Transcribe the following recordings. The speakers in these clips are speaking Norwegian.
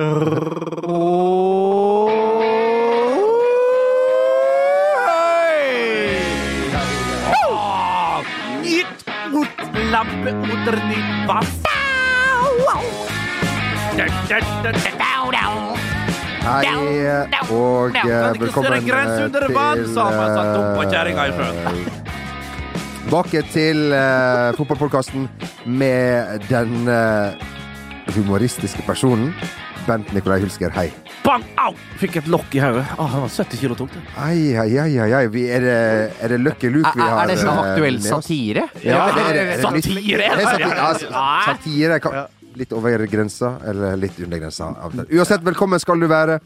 Ort, lampe, oter, nytt vass. Hei, og eh, velkommen vann, til eh. Tilbake til fotballpodkasten med den eh, humoristiske personen Bent Nikolai Hulsker. Hei. Bang! Au! Fikk et lokk i hodet. Ah, det var 70 kilo tungt. Ai, ai, ai, ai. Vi, er, det, er det Lucky Luke vi har er det sånn eh, aktuell med oss? satire? Ja, er det- er satire, ja, satire? litt over grensa, eller litt under grensa. Uansett, velkommen skal du være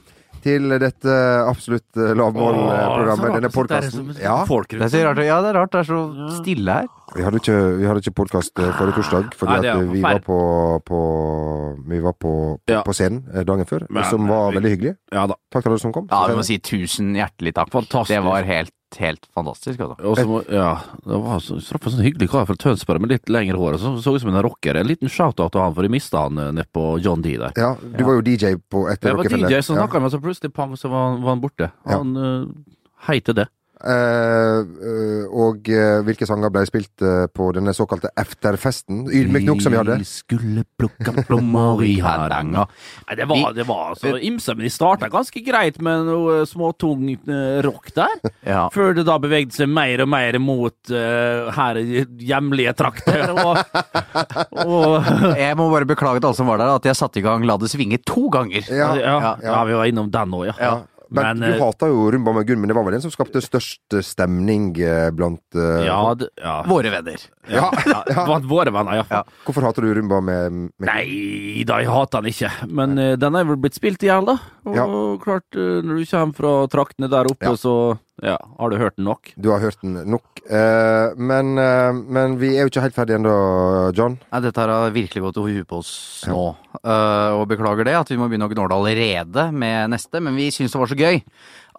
til dette absolutt eh, lavmålprogrammet. Denne podkasten. Ja, Det er så rart, ja, det er rart. Det er så stille her. vi hadde ikke, vi hadde ikke podkast forrige torsdag, fordi Nei, at vi var på, på Vi var på, Ja. på scenen eh, dagen før, Men, som var veldig hyggelig. Ja. Takk til alle som kom. Ja, vi må si tusen hjertelig takk. Fantastisk. Det var helt, helt fantastisk. Altså. Også, ja, det var så, traff en sånn hyggelig kar fra Tønsberg med litt lengre hår. Så så ut som en rocker. En liten shout-out til han, for jeg mista han eh, nede på John D der. Ja, du var jo DJ på etter Jeg var DJ, så Ja. snakka jeg med så plutselig pang, så var han, var han borte. Ja. Han uh, Hei til det. Eh, eh, og eh, hvilke sanger ble spilt på denne såkalte efterfesten? Ydmykt nok som vi hadde. Vi skulle plukka plommer i Hardanger. Nei, det var, det var altså ymse, men de starta ganske greit med noe småtung rock der. Ja. Før det da bevegde seg mer og mer mot uh, her hjemlige trakter. Og, og Jeg må bare beklage til alle som var der, at jeg satte i gang La det svinge to ganger. Ja, ja, ja, ja, vi var innom den òg, ja. Ja. Men, Men, du eh, hata jo Rumba med Gunn, men det var vel den som skapte størst eh, stemning eh, blant uh, Ja, det, ja. Våre venner. Ja, ja. ja. Blant våre venner, iallfall. Hvorfor hater du Rumba med, med Nei da, jeg hater den ikke. Men uh, den er vel blitt spilt i hjel, da. Og Ja. klart, uh, når du kommer fra traktene der oppe, Ja. så ja, har du hørt den nok. Du har hørt den nok. Eh, men, eh, men vi er jo ikke helt ferdige ennå, John. Nei, dette her har virkelig gått i huet på oss nå. Eh, og beklager det, at vi må begynne å gnåle allerede med neste. Men vi syns det var så gøy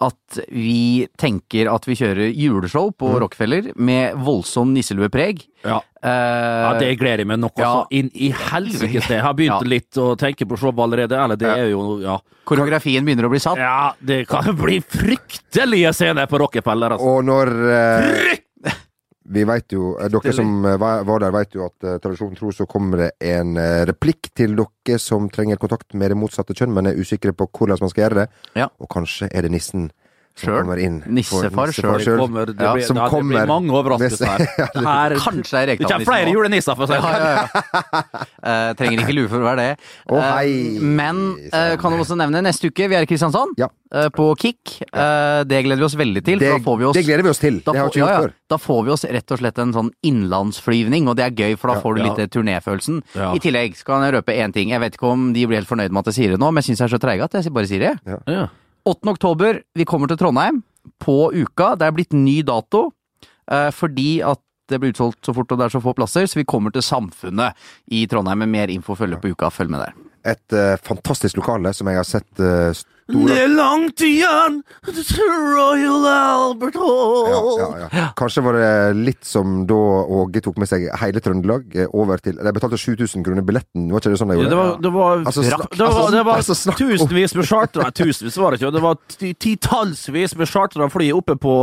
at vi tenker at vi kjører juleshow på Rockefeller med voldsom nisseluepreg. Ja. Uh, Ja, det gleder jeg meg nok ja. også. Inn i helsike sted. Jeg har begynt Ja. litt å tenke på showet allerede. Eller det Ja. er jo Ja. Koreografien begynner å bli satt. ja det kan bli fryktelige scener på Rockefeller, altså. Og når eh, Vi vet jo, eh, Dere som eh, var der, vet jo at uh, tradisjonen tro så kommer det en uh, replikk til dere som trenger kontakt med det motsatte kjønn, men er usikre på hvordan man skal gjøre det. Ja. Og kanskje er det nissen Sjøl. Nissefar For- sjøl. Det kommer, det blir, ja, det blir mange overraskelser her. her Kanskje er det Rekdal kommer flere julenisser, for å si det sånn. Eh, trenger ikke lue for å være det. Hei, men uh, kan du også nevne neste uke, vi er i Kristiansand. Ja. på Kick. Eh, det gleder vi oss veldig til. Det, da får vi oss det gleder vi oss til. da det har får, vi ikke ja, gjort ja. før. da får vi oss rett og slett en sånn innlandsflyvning, og det er gøy, for da Ja, får du ja. litt turnéfølelsen. Ja. I tillegg skal jeg røpe én ting. Jeg vet ikke om de blir helt fornøyd med at jeg sier det nå, men jeg syns jeg er så treig at jeg bare sier det. Ja. 8. oktober, vi kommer til Trondheim på uka. Det er blitt ny dato eh, fordi at det blir utsolgt så fort og det er så få plasser, så vi kommer til Samfunnet i Trondheim med mer info følge på uka. Følg med der. Et eh, fantastisk lokale som jeg har sett uh, Det er langt igjen til Royal Albert Hall. ja, ja, ja. Kanskje var det litt som da Åge tok med seg hele Trøndelag eh, over til De betalte 7000 kroner billetten, var ikke det sånn de gjorde? det var, det var, Altså, det var, altså, det var altså, snakk tusenvis med chartere Tusenvis var det ikke, det var titallsvis med chartere fly oppe på,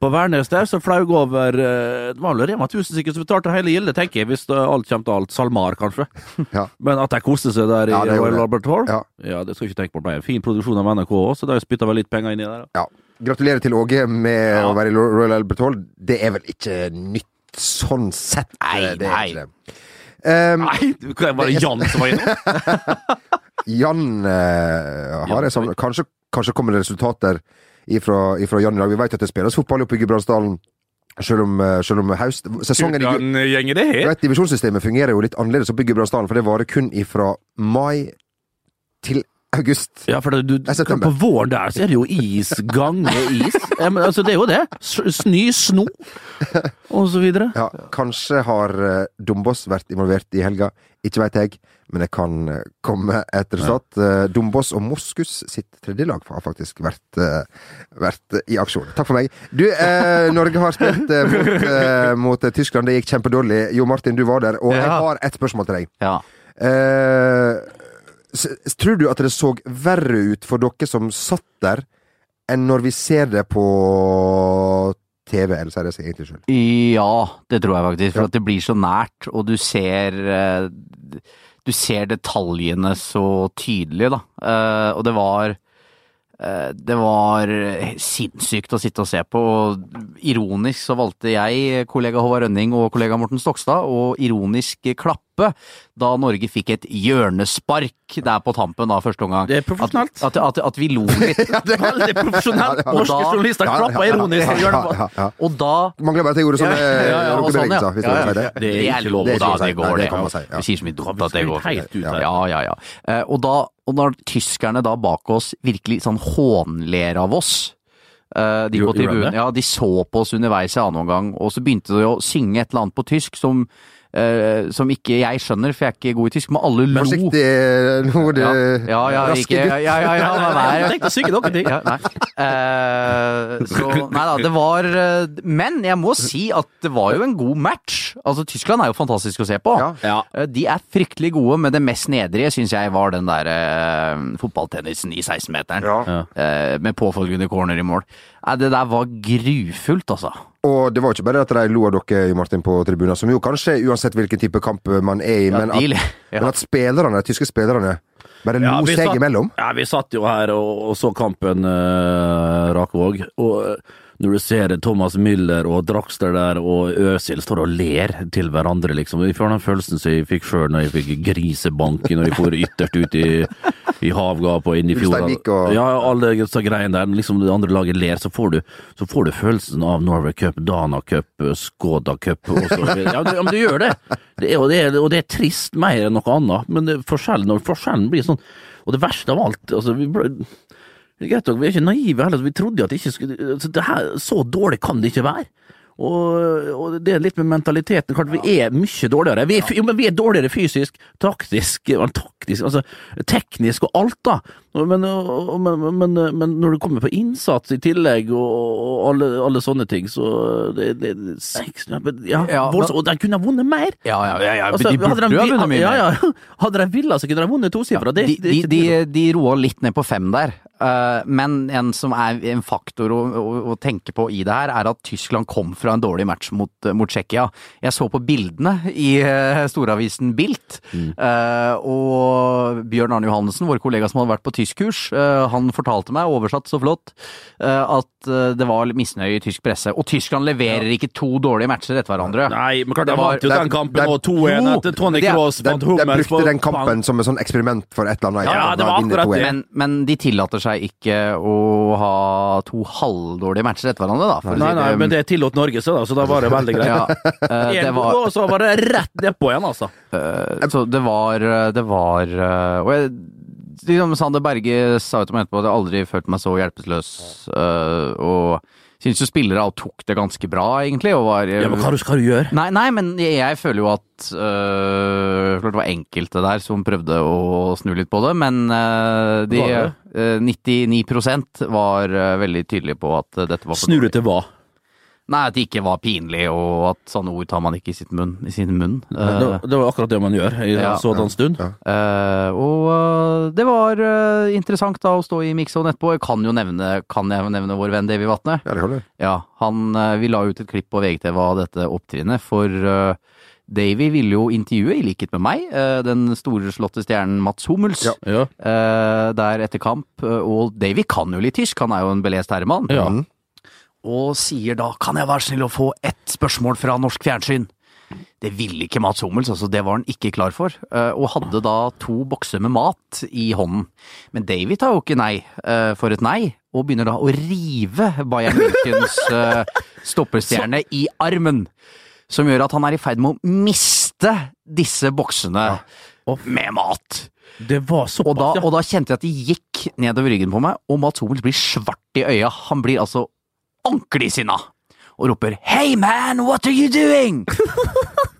på Værnes der, så flaug over eh, Det var vel Rema 1000 sikkert som betalte hele gildet, tenker jeg, hvis det, alt kommer til alt. SalMar, kanskje. Ja. Men at de koste seg der i Ja, Royal. Albert Hall, Ja. ja, det skal jeg ikke tenke på. Det ble en fin produksjon av NRK òg, så de spytta vel litt penger inn i der. Ja. Gratulerer til Åge med å være i Royal Albert Hall. Det er vel ikke nytt sånn sett? Nei, det er nei. ikke det. Um, Nei, var det Jan som var innom? Jan uh, har jeg savnet kanskje, kanskje kommer det resultater ifra, ifra Jan i dag. Vi vet at det spilles fotball oppe i Gudbrandsdalen. Selv om, eh, selv om haust, Sesongen i Gu- det her. vet, Divisjonssystemet fungerer jo litt annerledes oppe i Gudbrandsdalen, for det varer kun ifra mai til august. Ja, for det, du, på våren der så er det jo is, gange is. Ja, men, altså, det er jo det. Snø, sno, og så videre. Ja, kanskje har uh, Dombås vært involvert i helga. Ikke veit jeg, men det kan eh, komme et resultat. Ja. Dombås og Moskus sitt tredje lag har faktisk vært, eh, vært eh, i aksjon. Takk for meg. Du, eh, Norge har spilt eh, mot, eh, mot eh, Tyskland. Det gikk kjempedårlig. Jo Martin, du var der, og jeg har et spørsmål til deg. Ja. Eh, tror du at det så verre ut for dere som satt der, enn når vi ser det på TV? Eller seg egentlig skyld. Ja, det tror jeg faktisk. For Ja. at det blir så nært, og du ser eh, Du ser detaljene så tydelig, da. Eh, Og det var eh, det var sinnssykt å sitte og se på. og Ironisk så valgte jeg, kollega Håvard Rønning og kollega Morten Stokstad, å ironisk klappe da Norge fikk et hjørnespark der på tampen da første omgang. Det er profesjonelt. At, at, at, at vi lo litt. Veldig profesjonelt. Ja, ja. Norske journalister klapper ironisk. ja, ja. Og da Mangler bare at jeg gjorde Ja, ja, ja, sånn, hvis du jeg ja. kan si det. Det er ikke lov. Det da, å si. det går, det det. man ja. Vi sier så mye dumt at det går. Ja, ja, ja. Eh, Og, da, og når tyskerne da bak oss virkelig sånn hånler av oss eh, de på tribunen, ja, de så på oss underveis i annen omgang, og så begynte de å synge et eller annet på tysk som, eh, som ikke jeg skjønner, for jeg er ikke god i tysk, men alle lo. Forsiktig nå, det Ja, ja, ja, raske gutt. ja, ja, ja, nei, tenkte å synge noen ting. ja, nei. Eh, så Nei da, det var eh, Men jeg må si at det var jo en god match. Altså, Tyskland er jo fantastisk å se på. Ja. Eh, De er fryktelig gode, men det mest nedrige syns jeg var den der eh, fotballtennisen i 16-meteren. Ja. Eh, med påfølgende corner i mål. Nei, det der var grufullt, altså. Og det var ikke bare at de lo av dere, Martin, på tribunen, som jo kanskje uansett hvilken type kamp man er i, Ja, men, at, ja. men at spillerne, de tyske spillerne bare lo seg imellom. Ja, vi satt jo her og, og så kampen, uh, Rakvåg. Og eh, når du ser Thomas Müller og Draxler der og Øsil står og ler til hverandre, liksom. Vi får den følelsen som jeg fikk før når jeg fikk grisebank når jeg for ytterst ut i, i havgapet og inn i fjorden. Og- Ja, alle disse greiene der. Når liksom det andre laget ler, så får, du, så får du følelsen av Norway Cup, Dana Cup, Skoda Cup og så Ja, ja, men du gjør det. det, er, og, det er, og det er trist mer enn noe annet. Men forskjellen, forskjellen blir sånn Og det verste av alt altså, vi ble, det er greit nok, Vi er ikke naive heller. Vi trodde at det ikke skulle så, det her, Så dårlig kan det ikke være. Og, og det er litt med mentaliteten. Klart Vi er mye dårligere. Vi er, jo, men vi er dårligere fysisk, taktisk, taktisk altså, teknisk og alt, da. Men, men, men, men når det kommer på innsats i tillegg og, og alle, alle sånne ting, så det, det, seks, ja, ja, Ja, men- Og de kunne ha vunnet mer! Ja, ja, ja, ja. Altså, de burde jo ha vunnet mye mer. ja. Hadde de villet, så kunne de vunnet tosifra. Ja, De, de, de, de roa litt ned på fem der. Eh, men en som er en faktor å, å, å tenke på i det her, er at Tyskland kom fra en dårlig match mot, mot Tsjekkia. Jeg så på bildene i eh, storavisen Bilt, Mm. eh, og Bjørn Arne Johannessen, vår kollega som hadde vært på tyskkurs, uh, han fortalte meg, oversatt så flott, eh, at eh, det var misnøye i tysk presse. Og Tyskland leverer ikke to dårlige matcher etter hverandre. Nei, men klart de Det var- vant jo den kampen og 2-1 etter Tony det Cross De, brukte den kampen som et sånn eksperiment for et eller annet. Ja, det var akkurat det. Men, men de tillater seg ikke å ha to halvdårlige matcher etter hverandre, da. Nei, si nei, men det tillot Norge seg, da, så da var det veldig greit. ja, uh, det var, og så var det rett nedpå igjen, altså. Uh, så det var Det var uh, Og jeg liksom, Sander Berge sa jo til meg etterpå at jeg aldri følte meg så hjelpeløs, eh, og syns jo spillere alt tok det ganske bra, egentlig, og var Ja, men hva skal du gjøre? Nei, nei, men jeg, jeg føler jo at øh, Klart det var enkelte der som prøvde å snu litt på det, men øh, de det? øh, 99% var øh, veldig tydelige på at dette var for til hva? Nei, at det ikke var pinlig, og at sånne ord tar man ikke i, sitt munn, i sin munn. Det, Uh, det var akkurat det man gjør i Ja. en sådan stund. Ja. Uh, og uh, det var interessant da å stå i mix-on etterpå. Jeg kan jo nevne, kan jeg nevne vår venn Davy Vatne. Ja, det du. Ja, han, vi la ut et klipp på VGTV av dette opptrinnet, for Davy ville jo intervjue, i likhet med meg, den storslåtte stjernen Mats Hummels. Ja. Ja. der etter kamp, og Davy kan jo litt tysk, han er jo en belest herremann. Ja. Og sier da, kan jeg være snill å få ett spørsmål fra norsk fjernsyn? Det ville ikke Mats Hummels, altså det var han ikke klar for, øh, og hadde da to bokser med mat i hånden. Men Davy tar jo ikke nei øh, for et nei, og begynner da å rive Bayern Münchens stoppestjerne stopperstjerne i armen. Som gjør at han er i ferd med å miste disse boksene med mat. Det var såpass, Og da, ja. og da kjente jeg at det gikk nedover ryggen på meg, og Mats Hummels blir svart i øya. Han blir altså ordentlig sinna og roper 'Hey man, what are you doing?'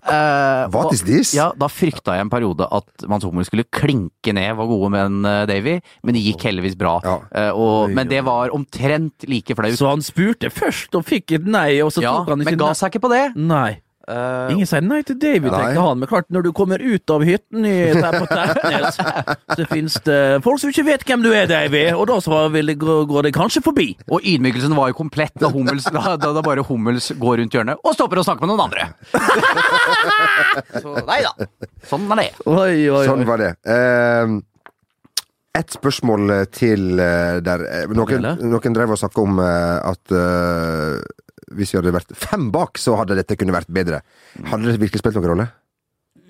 uh, What og- is this? Ja, Da frykta jeg en periode at Hummels skulle klinke ned var gode menn, uh, Davy, men det gikk heldigvis bra. Ja. Uh, og, men det var omtrent like flaut. Så han spurte først og fikk et nei, og så Ja, tok han ikke men ga seg ikke på det. Nei. Eh, Ingen sier nei til David, Nei. tenker han. Men klart, når du kommer ut av hytten i, der på Tertnes, så finnes det folk som ikke vet hvem du er, David, og da så vil det gå, går det kanskje forbi. og ydmykelsen var jo komplett da, Hummels, da, da, da bare Hummels går rundt hjørnet og stopper å snakke med noen andre. Så nei da. Sånn var det. Oi, oi, Sånn var det. Uh, et spørsmål til eh, der noen, noen drev og snakka om at eh, hvis vi hadde vært fem bak, så hadde dette kunne vært bedre. Hadde det virkelig spilt noen rolle?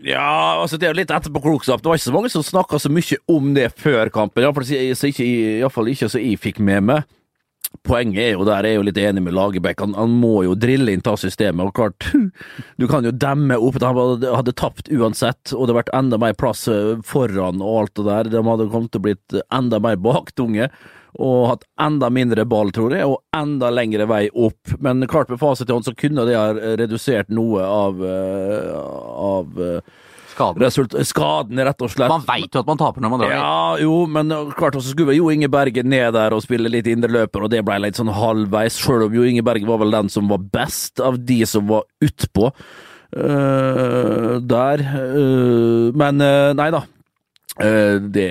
Ja, altså det er jo litt etterpåklokskap. Det var ikke så mange som snakka så mye om det før kampen. Iallfall ikke, i hvert fall ikke så jeg fikk med meg. Poenget er jo, der er jeg jo litt enig med Lagerbäck, han, han må jo drille inn ta systemet. og klart, Du kan jo demme opp han hadde, hadde tapt uansett, og det hadde vært enda mer plass eh, foran og alt det der. De hadde kommet til å blitt enda mer baktunge. Og hatt enda mindre ball, tror jeg, og enda lengre vei opp. Men klart med fasit i hånd så kunne det ha redusert noe av, eh, av eh, Skaden. result skaden, rett og slett. Man veit jo at man taper når man drar. Ja, jo, men uh, klart også skulle Jo Inge Berge ned der og spille litt indreløper, og det ble litt sånn halvveis, sjøl om Jo Inge Berge var vel den som var best av de som var utpå uh, der. Uh, men uh, nei da. Uh, det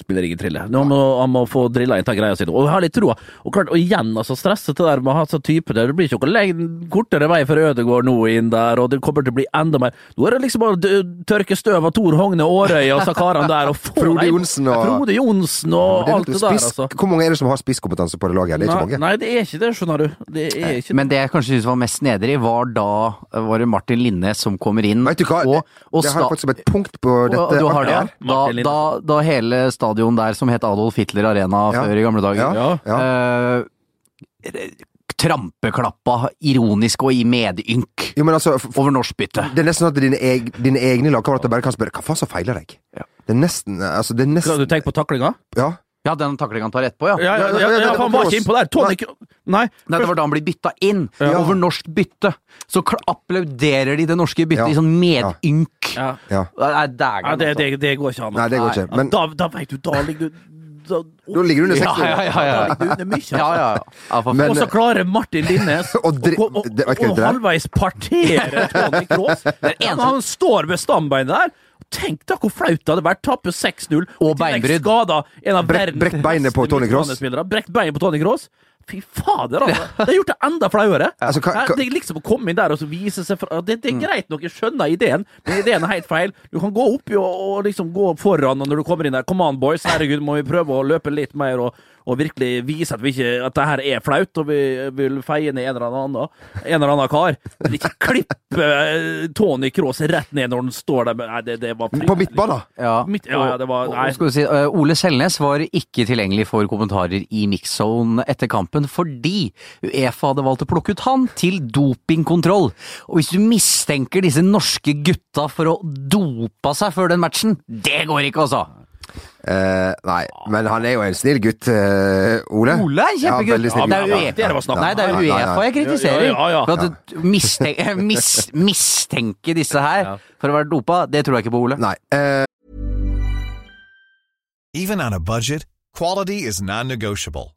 spiller ingen trille. Nå må, han må få drilla inn ta greia si. Og jeg har litt troa. Og klart, og igjen, altså, stresset det der med å ha sånn type der. Det blir ikke noe kortere vei for Ødegård nå inn der, og det kommer til å bli enda mer Nå er det liksom bare å tørke støv av Tor Hogne Aarøy og så karene der, og få Frode Johnsen og- Frode Jonsen og Det alt det der, altså. Hvor mange er det som har spisskompetanse på det laget? Det er ikke Nei, mange. nei, det er ikke det, skjønner du. Det er ikke Men det jeg kanskje synes var mest nedrig, var da var det Martin Linnes som kommer inn. Vet du hva? Og, og det har jeg fått som et punkt på og, dette. du har det, her. Da, da, da hele stadion der som het Adolf Hitler Arena Ja. før i gamle dager Ja, ja. eh, Trampeklappa ironisk og i medynk Jo, altså, over norskbyttet. det er nesten sånn at dine, eg, dine egne lagkamerater bare kan spørre hva faen som feiler deg? Ja. Det er nesten altså, det er nesten du tenker på taklinga? Ja. Ja, den taklinga han tar etterpå, ja. Ja, ja, Ja, ja, han var ikke innpå der. Tony Nei. Nei, det var da han blir bytta inn. Ja. Over norsk bytte. Så applauderer de det norske byttet Ja. i sånn medynk. Ja. ja. Nei, det, altså. det, det går ikke an. Nei, det går ikke. Men da, da vet du, da ligger du da, da ligger du under Ja, 60. ja, ja, ja. Ja, ja, ja. ja Men- og så klarer Martin Linnes å- halvveis partere Tony Cross. Han står ved stambeinet der. Tenk da hvor flaut det hadde vært. Tape 6-0. Og beinbrudd. Brekk, beinet på Tony Kroos. Brekk Brekt beinet på Tony Cross. Fy fader, altså. Det har gjort det enda flauere. Altså, Det er liksom å komme inn der og så vise seg fra Det, det er Mm. greit nok, jeg skjønner ideen, men ideen er helt feil. Du kan gå opp og, og liksom gå foran og når du kommer inn der. Come on, boys. Herregud, må vi prøve å løpe litt mer og, og virkelig vise at, vi ikke, at det her er flaut, og vi vil feie ned en eller annen, en eller annen kar. Men ikke klippe eh, Tony Cross rett ned når han står der. Nei, det, det var På midtbanen? ja. Midt, ja, ja, det var Nei. skal si, eh, Ole Selnes var ikke tilgjengelig for kommentarer i mixzone etter kampen fordi Uefa hadde valgt å plukke ut han til dopingkontroll. Og hvis du mistenker disse norske gutta for å dope seg før den matchen, det går ikke, altså! Eh, nei, men han er jo en snill gutt, uh, Ole. Ole er kjempegutt! Ja, det er. Uefa. det var snakk om. Nei, det er. Uefa jeg kritiserer. Ja, ja, ja, ja. For at du mistenke, mis, mistenke disse her for å være dopa, det tror jeg ikke på, Ole. Nei. Uh... Even on a budget, quality is non-negotiable.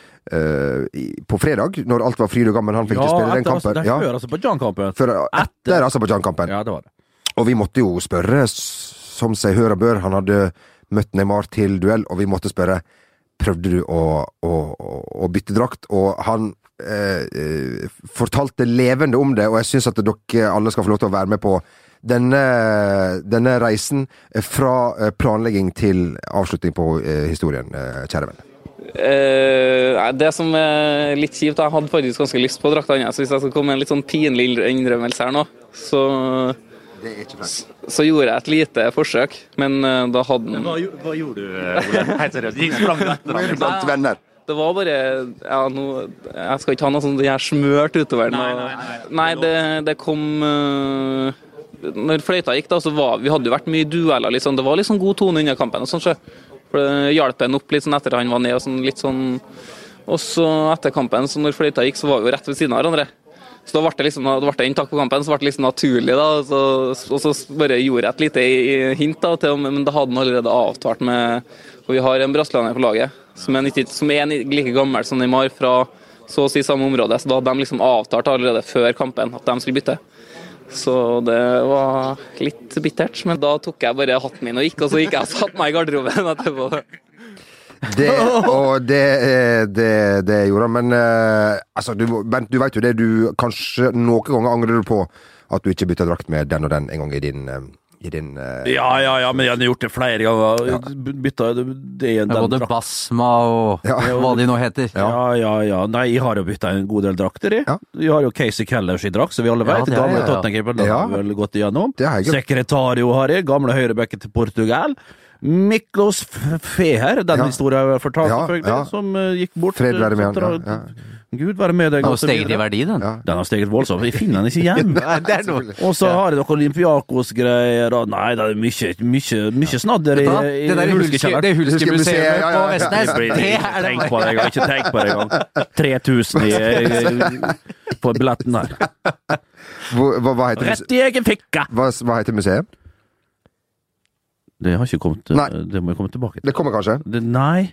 i- på fredag, når alt var fryd og gammen. Han fikk ikke spille den kampen. altså, Ja, Før Aserbajdsjan-kampen. før, etter Aserbajdsjan-kampen. Ja, det var det. Og vi måtte jo spørre, som seg hør og bør. Han hadde møtt Neymar til duell, og vi måtte spørre prøvde du å, å, å, bytte drakt. Og han eh, eh, fortalte levende om det, og jeg syns at dere alle skal få lov til å være med på denne, denne reisen fra eh, planlegging til avslutning på eh, historien, eh, kjære venn. Eh, nei, det som er litt kjipt, jeg hadde faktisk ganske lyst på drakta hans. Så hvis jeg skal komme med en litt sånn pinlig innrømmelse her nå, så, så gjorde jeg et lite forsøk. Men eh, da hadde han Hva, gjorde du, Ole? Helt seriøst. Gikk sprang etter ham? Blant venner. Det var bare ja, no, Jeg skal ikke ha noe sånt jeg her smørt utover. Nei, nei, nei. nei det, det kom uh, Når fløyta gikk, da, så var vi hadde jo vært mye dueller. Liksom. Det var sånn god tone under kampen. og sånn, sjø. For det hjalp en opp litt sånn etter han var ned. Og sånn, litt sånn og så etter kampen, så når fløyta gikk, så var vi jo rett ved siden av hverandre. Så da ble det liksom, da ble det inntak på kampen, så ble det liksom naturlig. da, og så, og så bare gjorde jeg et lite hint, da, til, men det hadde han allerede avtalt med Og vi har en brasilianer på laget som er, 90, som er like gammel som Neymar fra så å si samme område. Så da hadde de liksom avtalt allerede før kampen at de skulle bytte. Så det var litt bittert. Men da tok jeg bare hatten min og gikk, og så gikk jeg og satte meg i garderoben etterpå. Det, og det, eh, det, det gjorde han. Men eh, altså, du, Bent, du veit jo det. Du kanskje noen ganger angrer du på at du ikke bytta drakt med den og den en gang i din, eh, i din uh, Ja, ja, ja, men jeg har gjort det flere ganger. Bytta det, det er Det er både drakt- Basma og Ja. hva de nå heter. Ja, ja, ja. Nei, jeg har jo bytta en god del drakter, jeg. Ja. Jeg har jo Casey Kellers i drakt, som vi alle vet. det gamle ja, ja. Tottenham-keeper. Ja. har vi vel gått igjennom. Det. Sekretario har jeg. Gamle høyrebacket til Portugal. Miklos Feher, den Ja. historien jeg har fortalt, Ja, selvfølgelig, ja. som uh, gikk bort. Fred være med eh, han, så ja, Gud være med deg. Den har steget i verdi, den. Ja. Den har steget voldsomt. Jeg finner den ikke igjen. Nei. Og så har jeg noen Olympiakos-greier og Nei, det er mye, mye, mye snadder i, i Det der Hulskekjelleren. det Hulske-museet ja, ja, på. Vestnes, Det er tenk på det engang. Ikke tenk på det engang. 3000 i, i, på billetten der. Hva, hva, heter, Rett i egen fikke! hva, hva heter museet? Det har ikke kommet Nei. Det må jeg komme tilbake til. Det kommer kanskje? Det, nei,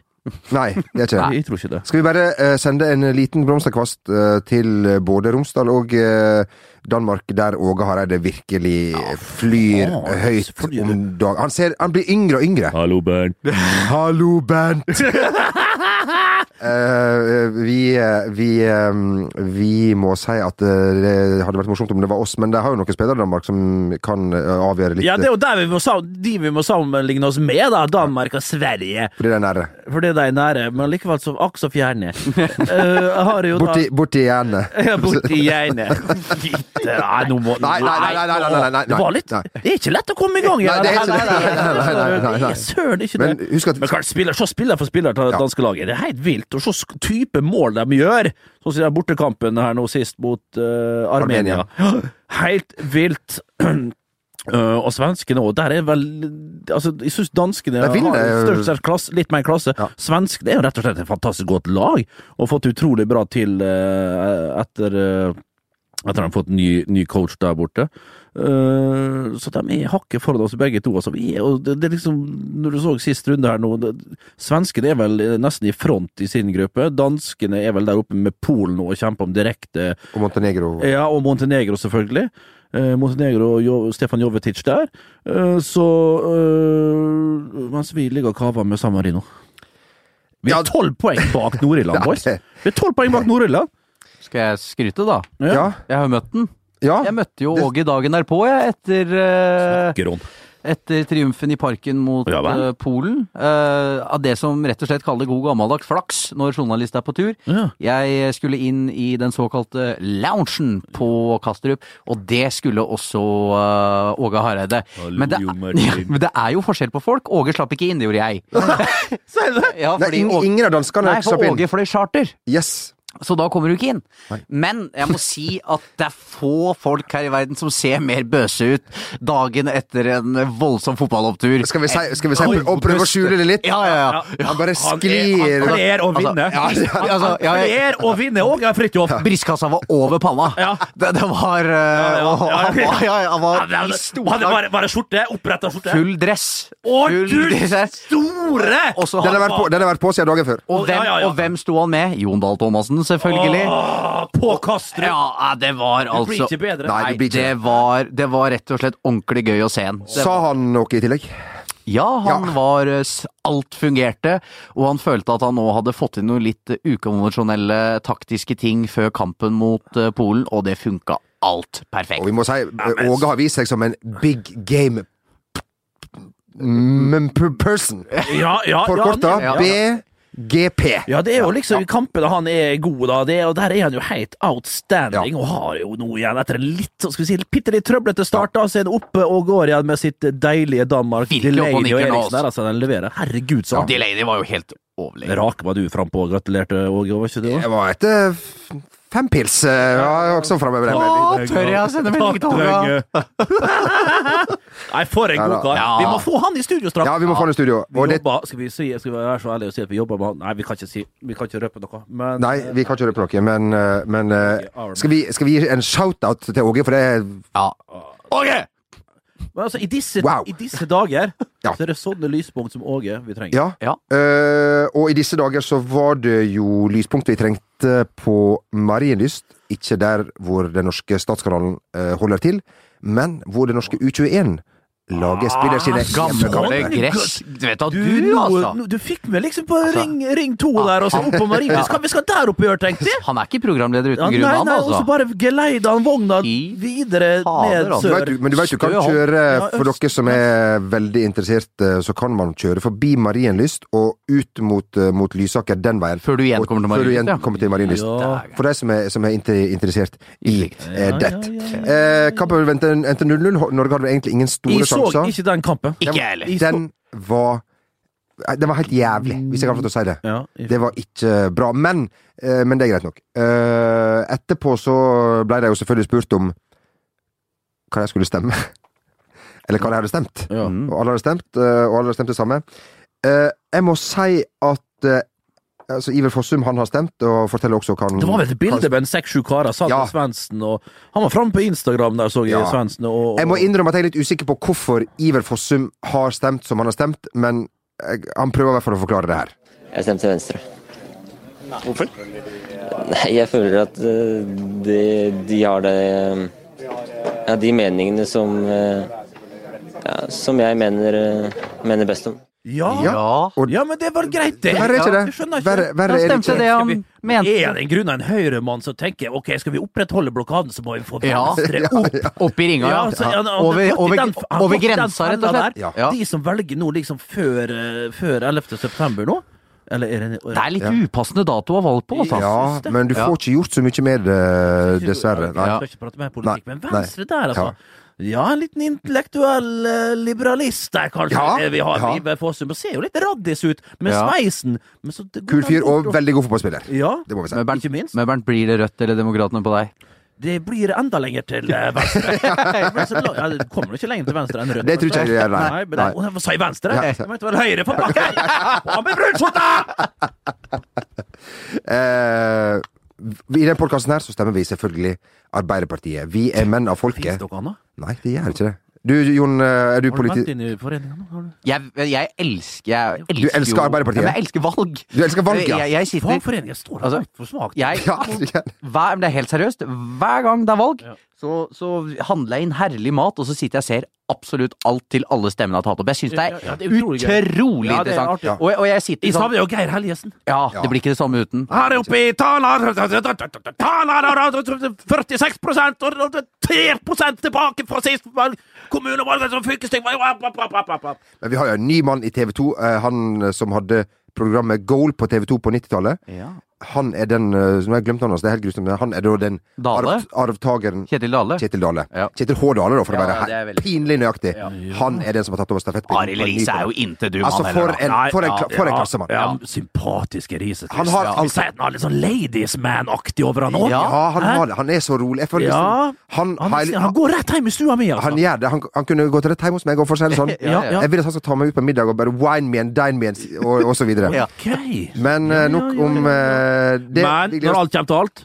Nei, det er ikke det. jeg tror ikke det. Skal vi bare uh, sende en liten blomsterkvast uh, til eh, både Romsdal og uh, Danmark, der Åge Hareide virkelig flyr faen, høyt om dagen. Han, han blir yngre og yngre. Hallo, Bernt. Hallo, Bernt! Eh, vi, eh, vi, um, vi må si at eh, det hadde vært morsomt om det var oss, men det har jo noen spillere i Danmark som kan eh, avgjøre litt. Ja, det er jo der vi må, de vi må sammenligne oss med, da. Danmark og Sverige. Fordi det er nære. Fordi de er nære, men likevel så akk så fjerne. Eh, da Borti, borti hjernet. Ja, borti. Fitte, Nei, nå må Nei, nei, nei, nei, nei, nei, nei, nei. Det var litt Nei. Det er ikke lett å komme i gang igjen. Nei, det er ikke det. Nei, nei, nei, nei, nei, nei. Er søren ikke det. Men husk at Men klart, spiller, så spiller for spiller til Ja. danske laget. Det er helt vilt. Og så type mål de gjør, sånn som den bortekampen her nå sist mot uh, Armenia. Helt vilt. Uh, og svenskene òg. Der er vel Altså, jeg syns danskene har størst klasse, litt mer klasse. Ja. Svenskene er jo rett og slett et fantastisk godt lag, og fått utrolig bra til uh, etter uh, etter at de har fått ny, ny coach der borte. Uh, så de er hakket foran oss begge to. Altså, vi er, og det, det er liksom, når du så sist runde her nå det, Svenskene er vel nesten i front i sin gruppe. Danskene er vel der oppe med Polen og kjemper om direkte Og Montenegro. Ja, og Montenegro, selvfølgelig. Eh, Montenegro og jo, Stefan Jovetic der. Eh, så eh, Mens vi ligger og kaver med San Marino. Vi er tolv poeng bak Nord-Irland, boys. Vi er tolv poeng bak Nord-Irland. Skal jeg skryte, da? Ja. Jeg har møtt den. Ja. Jeg møtte jo Det- Åge dagen derpå, jeg, etter Snakker om etter triumfen i parken mot Ja eh, Polen. Uh, av det som rett og slett kaller god gammeldags flaks når journalist er på tur. Ja. Jeg skulle inn i den såkalte loungen på Kastrup, og det skulle også uh, Åge Hareide. Men det, Jon men det er jo forskjell på folk. Åge slapp ikke inn, det gjorde jeg. Sier du det? Ja, fordi ingen av danskene nei, for. Åge fløy charter. Yes. Så da kommer du ikke inn. Men jeg må si at det er få folk her i verden som ser mer bøse ut dagen etter en voldsom fotballopptur. Skal vi si, skal vi si og prøve å skjule det litt? Ja, ja, ja. Han bare Han er- sklir Han kler å vinne. Ja, ja. Han Altså, ja, jeg- kler å vinne, Åge Fridtjof. Bristkassa var over panna. Ja. Det, det var eh, ja, ja. Han var, ja, han var Han i bare, bare skjorte, oppretta skjorte. full dress. Å, du store! Den har vært på, den har vært på siden dagen før. og, hvem, Ja, ja, ja. og hvem sto han med? Jon Dahl Thomassen, selvfølgelig. Åh, på Kastrup. Ja, det var Det blir altså ikke bedre. Nei, det blir ikke det var, det var rett og slett ordentlig gøy å se han. Sa han noe i tillegg? Ja, han Ja. var eh, Alt fungerte, og han følte at han nå hadde fått inn noen litt eh, ukonvensjonelle taktiske ting før kampen mot eh, Polen, og det funka alt perfekt. Og vi må si, Åge har vist seg som en big game person. Ja, ja, Forkorta ja, ja. BGP. Ja, det er jo liksom ja. kampene han er god, da. Det, og der er han jo helt outstanding, og har jo nå igjen, etter en litt skal vi si, bitte litt trøblete start, da, så er han oppe og går igjen med sitt deilige Danmark. Delaney og Eriksen der, altså, den leverer. Herregud, så ja. Delaney var jo helt overlegen. Rake var du frampå og gratulerte, Åge, var ikke det? Jeg var etter fem pils. eh, Ja, også framme med det. tør jeg å sende melding til Håkon? Nei, for en god kar. Vi må få han i studio straks. Ja, vi må få han i studio. Vi jobber, skal, vi si, skal vi være så ærlige og si at vi jobber med han? Nei, vi kan ikke si Vi kan ikke røpe noe. Men nei, vi kan ikke røpe noe, men, eh, men eh, skal, vi, skal vi gi en shout-out til Åge, for det er Ja. Åge! Men altså, i disse, Wow. i disse dager Ja. så er det sånne lyspunkt som Åge vi trenger. Ja. Ja. Uh, og i disse dager så var det jo lyspunkt vi trengte på Marienlyst. Ikke der hvor den norske statskanalen uh, holder til, men hvor den norske U21 laget spiller sine Gamle hjemmekamper. gress. Du vet at Du, du, altså. du fikk meg liksom på Altså. ring, ring to der, og så opp på Marie. Vi skal, vi skal der oppe og gjøre, tenkte jeg! Han er ikke programleder uten Ja, grunn, han nei, og så altså. bare geleida han vogna videre ned altså. Sør. du- men du vet du kan kjøre, for dere som er veldig interessert, eh, så kan man kjøre forbi Marienlyst og ut mot, eh, mot Lysaker den veien. Før du igjen kommer til Marienlyst, igjen ja. kommer til Marienlyst. Ja. For de som er, som er interessert i eh, ja, Eh, kampen endte endte 0-0. Norge hadde egentlig ingen store Jeg så ikke den kampen. Ikke jeg heller. Den var Den var helt jævlig, hvis jeg kan få lov til å si det. Ja, Det var ikke bra. Men, eh, men det er greit nok. Eh, etterpå så ble det jo selvfølgelig spurt om hva jeg skulle stemme. Eller hva jeg hadde stemt. ja. Mm. Og alle hadde stemt, eh, og alle hadde stemt det samme. Eh, jeg må si at altså, Iver Fossum han har stemt, og forteller også hva han Det var vel et bilde med en seks-sju karer, Sander Ja. Svendsen, og han var framme på Instagram der, så jeg Ja. Svendsen. Og, og, Jeg må innrømme at jeg er litt usikker på hvorfor Iver Fossum har stemt som han har stemt, men jeg, han prøver i hvert fall å forklare det her. Jeg stemte Venstre. Hvorfor? Nei, jeg føler at eh, de, de har det Ja, de meningene som eh, ja, Som jeg mener, eh, mener best om. Ja. Ja. Ja. Og- ja, men det var greit, det. Verre er ikke det. Verre, verre er det ikke. det han mente. Er det en grunn av en høyremann som tenker ok, skal vi opprettholde blokaden, så må vi få Ja. Venstre opp? Opp i ringa, Ja, ja. så, ja, han Over, over, den- han over grensa, rett og slett. Ja. Ja. De som velger nå liksom før, eh, før 11. september nå? Eller er det, Det er litt upassende dato å ha valgt på, altså. Ja, men du får ikke gjort så mye med det, dessverre. Nei. Jeg skal ikke prate mer politikk, men Venstre der, altså. Ja. Ja, en liten intellektuell eh, liberalist der, kanskje. Ja, eh, vi har ja. Iver Fossum. Ser jo litt raddis ut med Ja. sveisen. Men så det Kul fyr og veldig god fotballspiller. Ja, Det må vi si. Men Bernt, ikke minst. men Bernt, blir det Rødt eller Demokratene på deg? Det blir enda lenger til eh, venstre. Ja, det kommer jo ikke lenger til venstre enn rødt. Det tror ikke jeg gjør, nei. Nei, men Nei. det, Å, sa jeg venstre? Ja. Jeg mente vel høyre for bakken! Og med brunskjorta! I den podkasten her så stemmer vi selvfølgelig Arbeiderpartiet. Vi er menn av Fins folket. dere annet? Nei, vi gjør ikke det. Du, Jon, eh, er du Har du politi... vært inne i foreninga nå? Har du? Jeg, jeg elsker jeg elsker Du elsker Arbeiderpartiet? Ja, men jeg elsker valg. Du elsker valg, ja. Jeg, jeg sitter Fagforeninga står Altså, for svakt. jeg, Ja, hver, Det er helt seriøst. Hver gang det er valg, Ja. så, så handler jeg inn herlig mat, og så sitter jeg og ser absolutt alt til alle stemmene har tatt opp. Jeg syns det er Ja, ja, det er utrolig utrolig Ja, det er interessant. Og, og jeg sitter I sånn savner jo Geir Helgesen. Ja, det blir ikke det samme uten. Her oppe i taler 46 og 3% tilbake fra sist kommunevalg som fylkesting Men vi har jo en ny mann i TV 2, eh, han eh, som hadde programmet Goal på TV 2 på 90-tallet. Ja. Han er den Nå har jeg glemt navnet, altså, det er helt grusomt, han er da den Dale? arv, arvtakeren Kjetil Dale. Kjetil Dale. Ja. Kjetil H. Dale, da, for å være veldig- pinlig nøyaktig. Han er den som har tatt over stafettpinnen. Arild Riise er jo intet inte du, Altså, for da. en, for en, for en klassemann. Ja, sympatiske Riise. Han har ja. alt- han er litt sånn ladies man-aktig over han òg. Ja. Ja, han, har han er så rolig. Ja. liksom, han, Han, han går rett hjem i stua mi, altså. han gjør det. Han, kunne gått rett hjem hos meg og for seg sånn. Ja, ja. Jeg vil at han skal ta meg ut på middag og bare wine me and dine me and, og, og så videre. Men eh, nok ja, ja, om ja. eh, det. Men når alt kommer til alt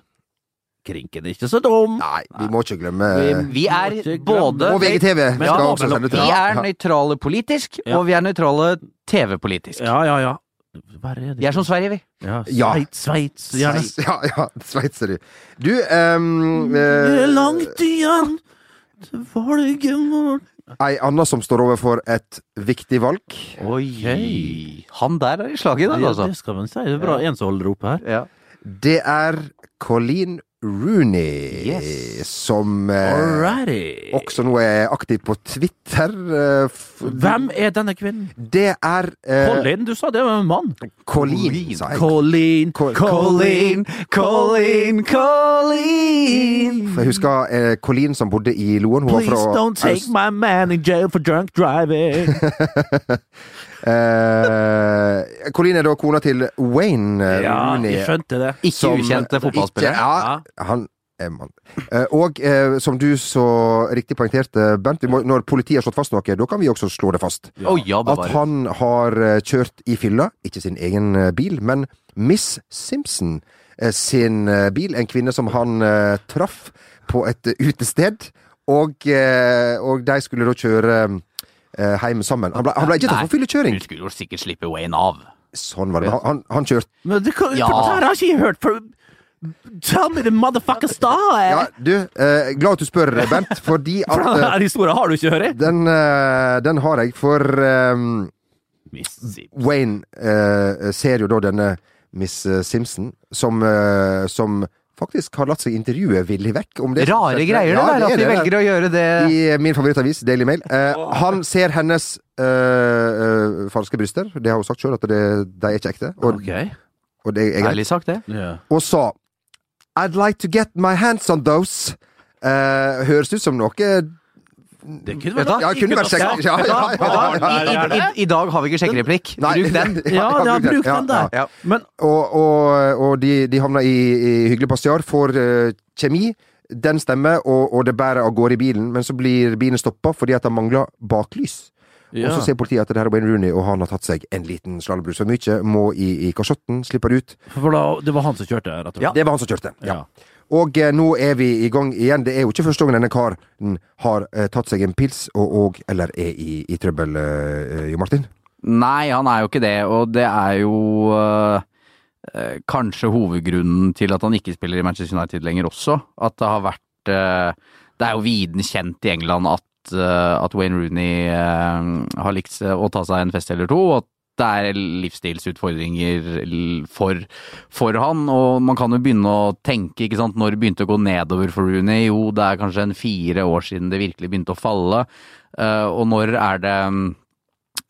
Krinken er ikke så dum. Nei, vi må ikke glemme Vi er Må både Og VGTV Men skal ja, også sende til. Vi er nøytrale politisk, Ja. og vi er nøytrale TV-politisk. Ja, ja, ja. Er? Vi er som Sverige, vi. ja. Sveits, Sveits. Sveits, Ja, ja, Sveits er du. Du ehm, Det er eh, langt igjen til valget Ei anna som står overfor et viktig valg. Oi. Han der er i slaget i dag, Ja, altså. det skal man si. Det er bra en som holder oppe her. Ja. Det er Colleen Rooney Yes. som eh, også nå er aktiv på Twitter. eh, Hvem er denne kvinnen? Det er eh, Colin? Du sa det var en mann. Colleen, sa jeg. Colleen. Colleen, Colleen, Colleen. Jeg husker eh, Colleen som bodde i Loen. Please don't take my man in jail for drunk driving. Eh, Colleen er da kona til Wayne eh, ja, Rooney. jeg skjønte det. Ikke som- ukjente fotballspillere. Ja, han er mann. Eh, og eh, som du så riktig poengterte, Bent, må, når politiet har slått fast noe, da kan vi også slå det fast. Å ja, At han har eh, kjørt i fylla, ikke sin egen eh, bil, men Miss Simpson sin bil. En kvinne som han traff på et utested. Og, og de skulle da kjøre eh, hjem sammen. Han ble, han ble ikke tatt for fyllekjøring. Du skulle jo sikkert slippe Wayne av. Sånn var det. Han, han, han kjørte Men det, kan, Ja. har ikke jeg hørt. For, tell me the motherfucker star! Ja, du, eh, glad at du spør, Bent, fordi at For den historien har du ikke hørt? den, eh, den har jeg, for eh, Wayne eh, ser jo da denne Miss eh, Simpson, som, eh, som faktisk har latt seg intervjue villig vekk. Om det Rare greier det Ja, der, at de velger å gjøre det. I min favorittavis, Daily Mail. Eh, han ser hennes eh, eh, falske bryster. Det har hun sagt sjøl, at det, de er ikke ekte. Og, Ok. og det er greit. Ærlig sagt, det. Ja. Og sa I'd like to get my hands on those. Eh, høres ut som noe Det kunne vært? Ja, kunne vært sjekk... Ja, ja, ja, ja, ja, I, i, i, dag har vi ikke sjekkereplikk. Bruk den. Ja, ja, bruk Ja, den der. ja. Men Og, og, og de, de havna i, i hyggelig pastiar får uh, kjemi. Den stemmer, og, og det bærer av gårde i bilen, men så blir bilen stoppa fordi at han mangler baklys. ja. Og så ser politiet at det her er Wayne Rooney, og han har tatt seg en liten slalåmbrus for mye. Må i, i kasjotten, slipper ut. For da, det var han som kjørte, rett og slett? Det var han som kjørte. Ja. Og eh, nå er vi i gang igjen. Det er jo ikke første gangen denne karen har eh, tatt seg en pils og, og eller er i, i trøbbel, eh, Jo Martin. Nei, han er jo ikke det, og det er jo øh, øh, kanskje hovedgrunnen til at han ikke spiller i Manchester United lenger også. At det har vært øh, Det er jo viden kjent i England at, at Wayne Rooney har likt å ta seg en fest eller to, og at det er livsstilsutfordringer for, for han, og man kan jo begynne å tenke, ikke sant, når det begynte å gå nedover for Rooney? Jo, det er kanskje en fire år siden det virkelig begynte å falle, øh, og når er det mm,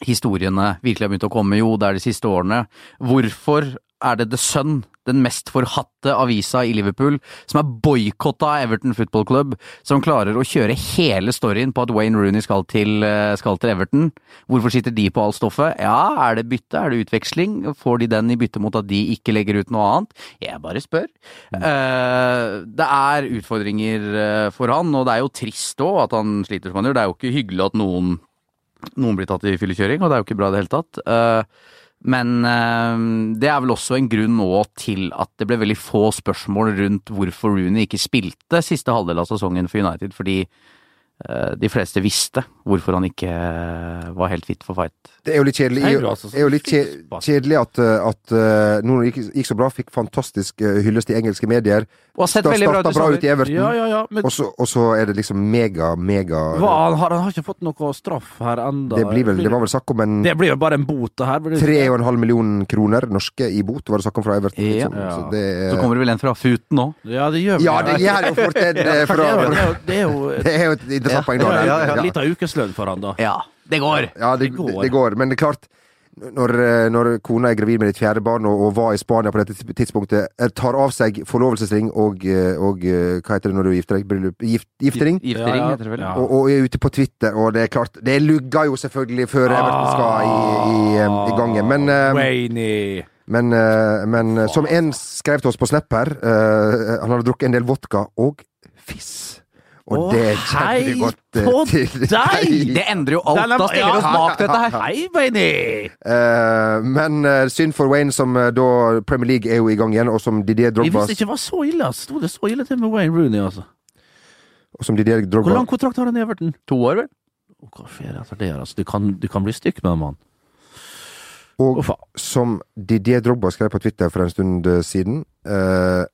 historiene virkelig har begynt å komme? Jo, det er de siste årene. Hvorfor er det The Sun, den mest forhatte avisa i Liverpool, som er boikotta av Everton Football Club, som klarer å kjøre hele storyen på at Wayne Rooney skal til, eh, skal til Everton? Hvorfor sitter de på alt stoffet? Ja, er det bytte? Er det utveksling? Får de den i bytte mot at de ikke legger ut noe annet? Jeg bare spør. Eh, det er utfordringer eh, for han, og det er jo trist òg at han sliter som han gjør. Det er jo ikke hyggelig at noen noen blir tatt i fyllekjøring, og det er jo ikke bra i det hele tatt. Eh, Men eh, det er vel også en grunn nå til at det ble veldig få spørsmål rundt hvorfor Rooney ikke spilte siste halvdel av sesongen for United, fordi de fleste visste hvorfor han ikke eh, var helt fit for fight. Det er jo litt kjedelig, du altså, det er jo litt kjedelig at, uh, at noen gikk, gikk så bra, fikk fantastisk hyllest i engelske medier. Og har sett Da veldig bra ut starta i bra ut i Everton, Ja, ja, ja. Men og, så, og så er det liksom mega, mega hva, han, har, han har ikke fått noe straff her enda. det, blir vel, det var vel snakk om en Det blir jo bare en bot, det her. blir det- tre og en halv million kroner norske i bot, var det snakk om fra Everton. Ja. liksom. Så det Så kommer det vel en fra Futen òg. Ja, det gjør ja, det gjør jo fort en eh, jo- fra det er jo- det er jo Det er jo interessant poeng, da. ja, ja, ja, Ja. Litt av ukeslønn for han, da. Ja, det går! Ja, det, Det går. det går. Men det er klart, når, eh, når kona er gravid med ditt fjerde barn og, og var i Spania på dette tidspunktet, eh, tar av seg forlovelsesring og, eh, og hva heter det når du gifter deg? Bryllup? Gift, giftering? Giftering, Ja, ja. heter det vel. Ja. Og, og er ute på Twitter, og det er klart Det lugger jo selvfølgelig før Everton skal i, i, i gangen. Men, Wayne. men, men som en skrev til oss på Snap her, han hadde drukket en del vodka og fiss. Og Åh, det kjenner hei vi godt eh, på til. deg! Det endrer jo alt. Da stiller vi oss bak dette her. Hei, Wayne! Eh, men eh, synd for Wayne, som eh, da Premier League er jo i gang igjen, og som Didier Jeg Drogba, visste ikke det var så ille. altså. Sto det så ille til med Wayne Rooney, altså? og som Didier Hvor Drogba lang kontrakt har han i Everton? To år, vel? Å, Hva skjer etter det? altså? Du kan, du kan bli stykk med en mann. Og Å, faen. som Didier Drogba skrev på Twitter for en stund eh, siden eh,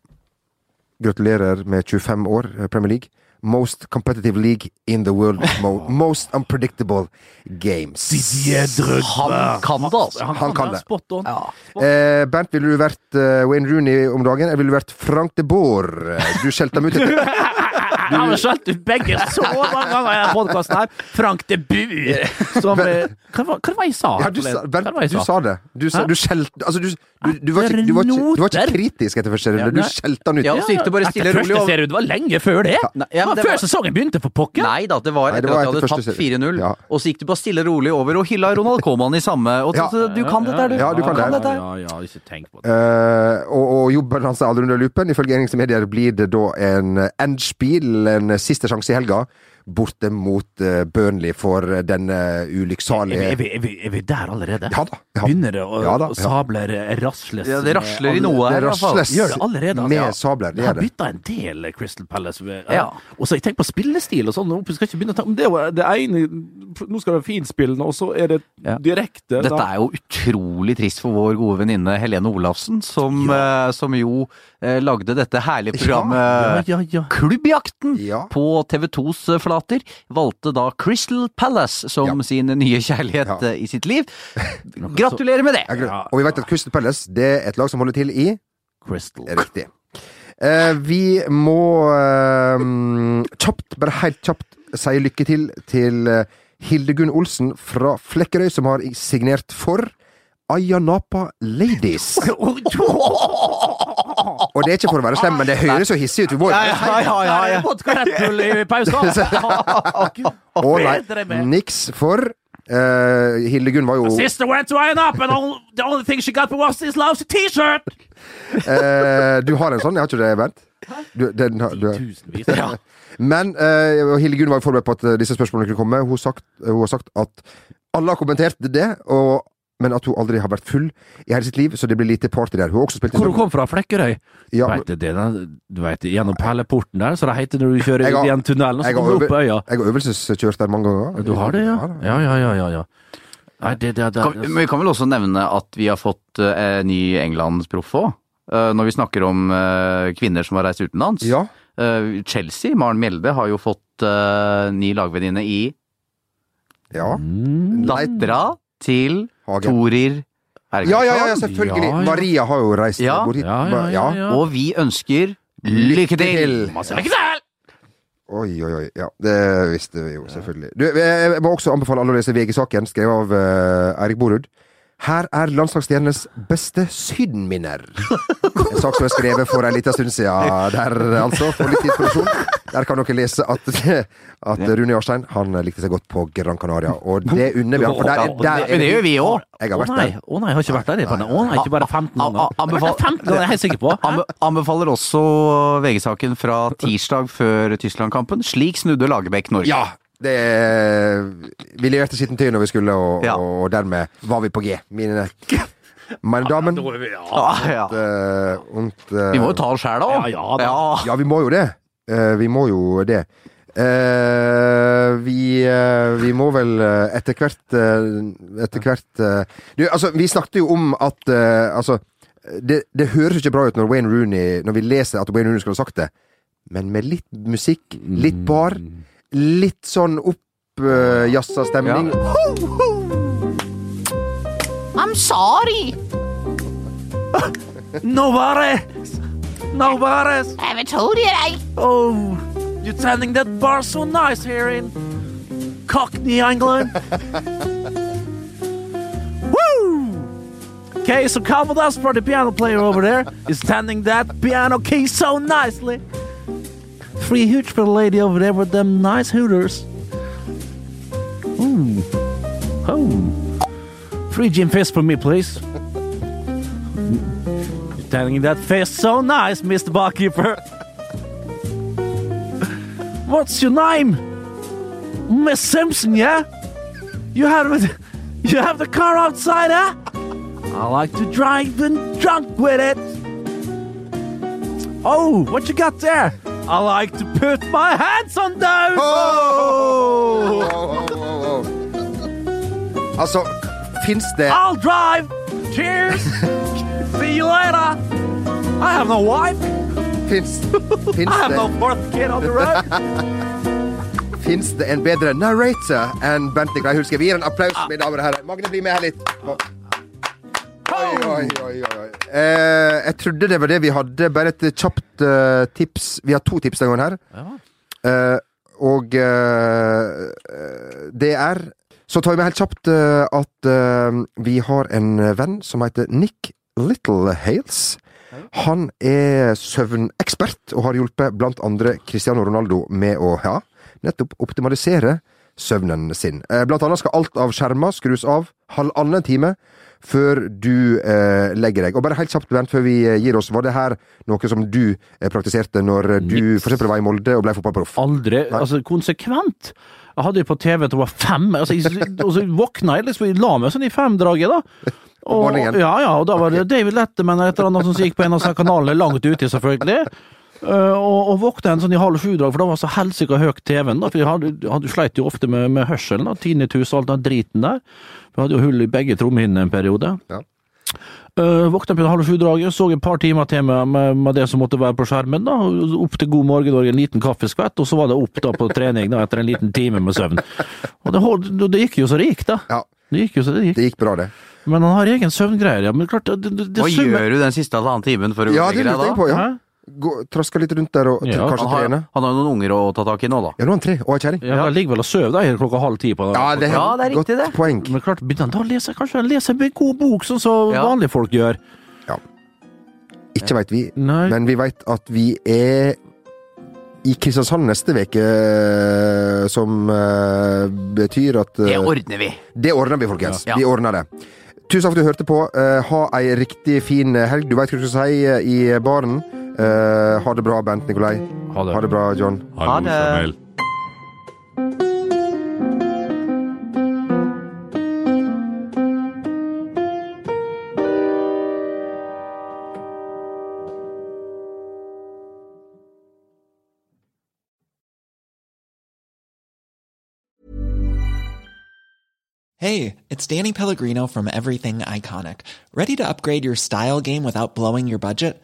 Gratulerer med 25 år, eh, Premier League. Most competitive league in the world. Most unpredictable games. Han kan det, altså. Han kan det. Spot on. Eh, Bernt, ville du vært uh, Wayne Rooney om dagen, eller ville du vært Frank de Boer? Du skjelte ham ut etter Han har skjelt ut begge så mange ganger i denne podkasten her. Frank de Bue! Som eh, Hva var det jeg sa? Ja, du sa, ben, det du sa det. Du, sa, du skjelte Altså, du, du, du, var ikke, du, var ikke, du var ikke kritisk etter første runde. Du skjelte han ut. Ja, så gikk det bare stille Etter rolig første over. serie, det var lenge før det. Nei, ja, det var før sesongen begynte, for pokker. Nei da, det var Nei, det etter at de hadde tatt tapt 4-0. Ja. Og så gikk du bare stille og rolig over og hylla Ronald Coman i samme. Og Ja. så, du kan dette, du. Ja, du kan det. dette. Ja, ja, ikke tenk på det. Eh, og, og jobben hans er aldri under lupen. Ifølge engelske medier blir det da en endspill, en siste sjanse i helga, borte mot eh, Burnley for denne Er ulykksalige er, vi, er, er vi der allerede? Ja da. Ja. Begynner det å Ja da, ja. sabler rasles? Ja, det rasler i noe Det her, i hvert fall. rasles Gjør det allerede, altså. med Ja. sabler. Det Det har bytta en del eh, Crystal Palace. Ved, Ja. Og så jeg tenker på spillestil og sånn. Vi skal ikke begynne å ta Det er jo det ene Nå skal det være finspillende, og så er det Ja. direkte. Dette er jo utrolig trist for vår gode venninne Helene Olafsen, som, eh, som jo eh, lagde dette herlige programmet ja, ja, ja. Klubbjakten Ja. på TV2s flater. Valgte da Crystal Palace som Ja. sin nye kjærlighet Ja. eh, i sitt liv. Gratulerer med det! Og vi vet at Crystal Palace det er et lag som holder til i Crystal. Riktig. Eh, vi må eh, kjapt, bare helt kjapt, si lykke til til eh, Hildegunn Olsen fra Flekkerøy, som har signert for Ayanapa Ladies. Og det er ikke for å være slem, men det høres så hissig ut. Vi må jo ja, ja. Vodka Red Bull i pausen. Å nei, niks for Uh, Hildegunn var jo Sister went to iron up, and all, the only thing she got was this lousy T-shirt! uh, Du har en sånn, jeg har ikke det, Bernt? Du, den, du, Tusenvis. Ja. Men uh, og Hildegunn var jo forberedt på at eh, disse spørsmålene kunne komme. Hun, sagt, hun har sagt at alle har kommentert det, og, men at hun aldri har vært full i hele sitt liv, så det blir lite party der. Hun har også spilt Hvor hun kom fra? Flekkerøy? Ja, Vet du, det, der- du vet, gjennom perleporten der, så det heter når du kjører har- gjennom tunnelen, og så kommer du opp på øya. jeg har øvelseskjørt der mange ganger. Du har det, ja? Ja, ja, ja, ja. ja. Nei, det, det, det, Kan, men vi kan vel også nevne at vi har fått eh, ny Englandsproff òg. når vi snakker om eh, kvinner som har reist utenlands. Ja. Eh, Chelsea, Maren Mjelde, har jo fått eh, ny lagvenninne i ja. Mm. dattera til Hagen. Torir Hergensson. Ja, ja, ja, selvfølgelig. Maria har jo reist Ja. bort hit. Og vi ønsker lykke til! Masse lykke til! Oi, oi, oi. Ja, det visste vi jo, selvfølgelig. Du, jeg jeg må også anbefale alle å lese VG-saken, skrevet av uh, Eirik Borud. Her er landslagsstjernenes beste Sydenminner. En sak som er skrevet for en liten stund siden der, altså. For litt. Der kan dere lese at, at Rune Jarstein han likte seg godt på Gran Canaria. Og det unner vi ham. for der, der Men det gjør vi òg. Jeg har vært der. å nei, jeg har ikke vært der. Å nei, ikke bare 15 A- a- ganger. Anbefal- 15 ganger, jeg er helt sikker på. Anbe anbefaler også VG-saken fra tirsdag før Tyskland-kampen. Slik snudde Lagerbäck Norge. Ja! Det Vi leverte skitten tøy når vi skulle, og, Ja. og dermed var vi på G. Mine Meine Damen. Ja. eh, und, uh, Vi må jo ta oss sjæl, da. Ja, ja da. Ja, vi må jo det. Uh, vi må jo det. Uh, vi, uh, vi må vel etter hvert Etter hvert du, altså, Vi snakket jo om at Altså, det, det høres ikke bra ut når Wayne Rooney Når vi leser at Wayne Rooney skulle ha sagt det, men med litt musikk, litt bar, litt sånn oppjazza stemning I'm sorry! No worries! I haven't told you, I... Oh, you're tending that bar so nice here in Cockney, England. Woo! Okay, so Calvin for the piano player over there, is tending that piano key so nicely. Free hooch for the lady over there with them nice hooters. Ooh. Oh. Free gin fist for me, please. You're tending that fist so nice, Mr. Barkeeper. What's your name? Miss Simpson, yeah? You have you have the car outside, huh? I like to drive and drunk with it. Oh, what you got there? I like to put my hands on down! Oh! Oh, Oh. Altså, fins det I'll drive. Cheers. See you later. I have no wife. Fins, fins I have no det fourth kid on the road. Fins det en bedre narrator enn Bente Greihulske? Vi gir en applaus, mine damer og herrer. Magne, bli med her litt. Oi, oi, oi. Eh, jeg trodde det var det vi hadde. Bare et kjapt eh, tips. Vi har to tips denne gangen her. Eh, og eh, eh, det er Så tar vi med helt kjapt eh, at eh, vi har en venn som heter Nick Littlehales. Han er søvnekspert og har hjulpet blant andre Cristiano Ronaldo med å ja, nettopp optimalisere søvnen sin. Eh, Blant annet skal alt av skjermer skrus av halvannen time før du eh, legger deg. Og bare helt kjapt, Bernt, før vi eh, gir oss, var det her noe som du eh, praktiserte når du f.eks. var i Molde og ble fotballproff? Aldri. Altså, konsekvent. Jeg hadde jo på TV til jeg var fem, altså, jeg, og så våkna jeg liksom, jeg la meg sånn i femdraget, da. Og, ja, ja, og da var det David Letterman eller et eller annet som gikk på en av disse kanalene langt ute, selvfølgelig. Uh, og, og våkna en sånn i halv sju-drag, for da var så helsike høyt TV-en. da, for hadde, hadde sleit jo ofte med, med hørselen, da, tinnitus og alt den driten der. Vi hadde jo hull i begge trommehinnene en periode. Ja. Uh, våkna på halv sju-draget, så et par timer til med, med, med det som måtte være på skjermen. da, Opp til God morgen Norge, en liten kaffeskvett, og så var det opp da på trening da, etter en liten time med søvn. Og det, det gikk jo så det gikk, da. Ja, Det gikk jo så det gikk. det gikk bra, det. Men han har egen søvngreier, ja. Men klart, det, det, det Hva summer- gjør du den siste halvannen timen for å Ja, det deg da? på. ja. Hæ? Gå, traska litt rundt der og Ja. kanskje Han har, trene. han har jo noen unger å ta tak i nå, da. Ja, nå er han tre og ei kjerring. Ja, Jeg ligger vel og sover da, klokka halv ti på Ja, det er, Ja, det er godt riktig, det. poeng. Men klart, begynner han da å lese, kanskje han leser en god bok, sånn som Ja. vanlige folk gjør. Ikke veit vi, Nei. men vi veit at vi er i Kristiansand neste uke, som uh, betyr at uh, Det ordner vi. Det ordner vi, folkens. Ja. Vi ordner det. Tusen takk for at du hørte på. Uh, ha ei riktig fin helg. Du veit hva du skal si i baren. Eh, ha det bra, Bent Nikolai. Ha det. Ha det bra, John. Ha det. Hey, it's Danny Pellegrino from Everything Iconic. Ready to upgrade your style game without blowing your budget?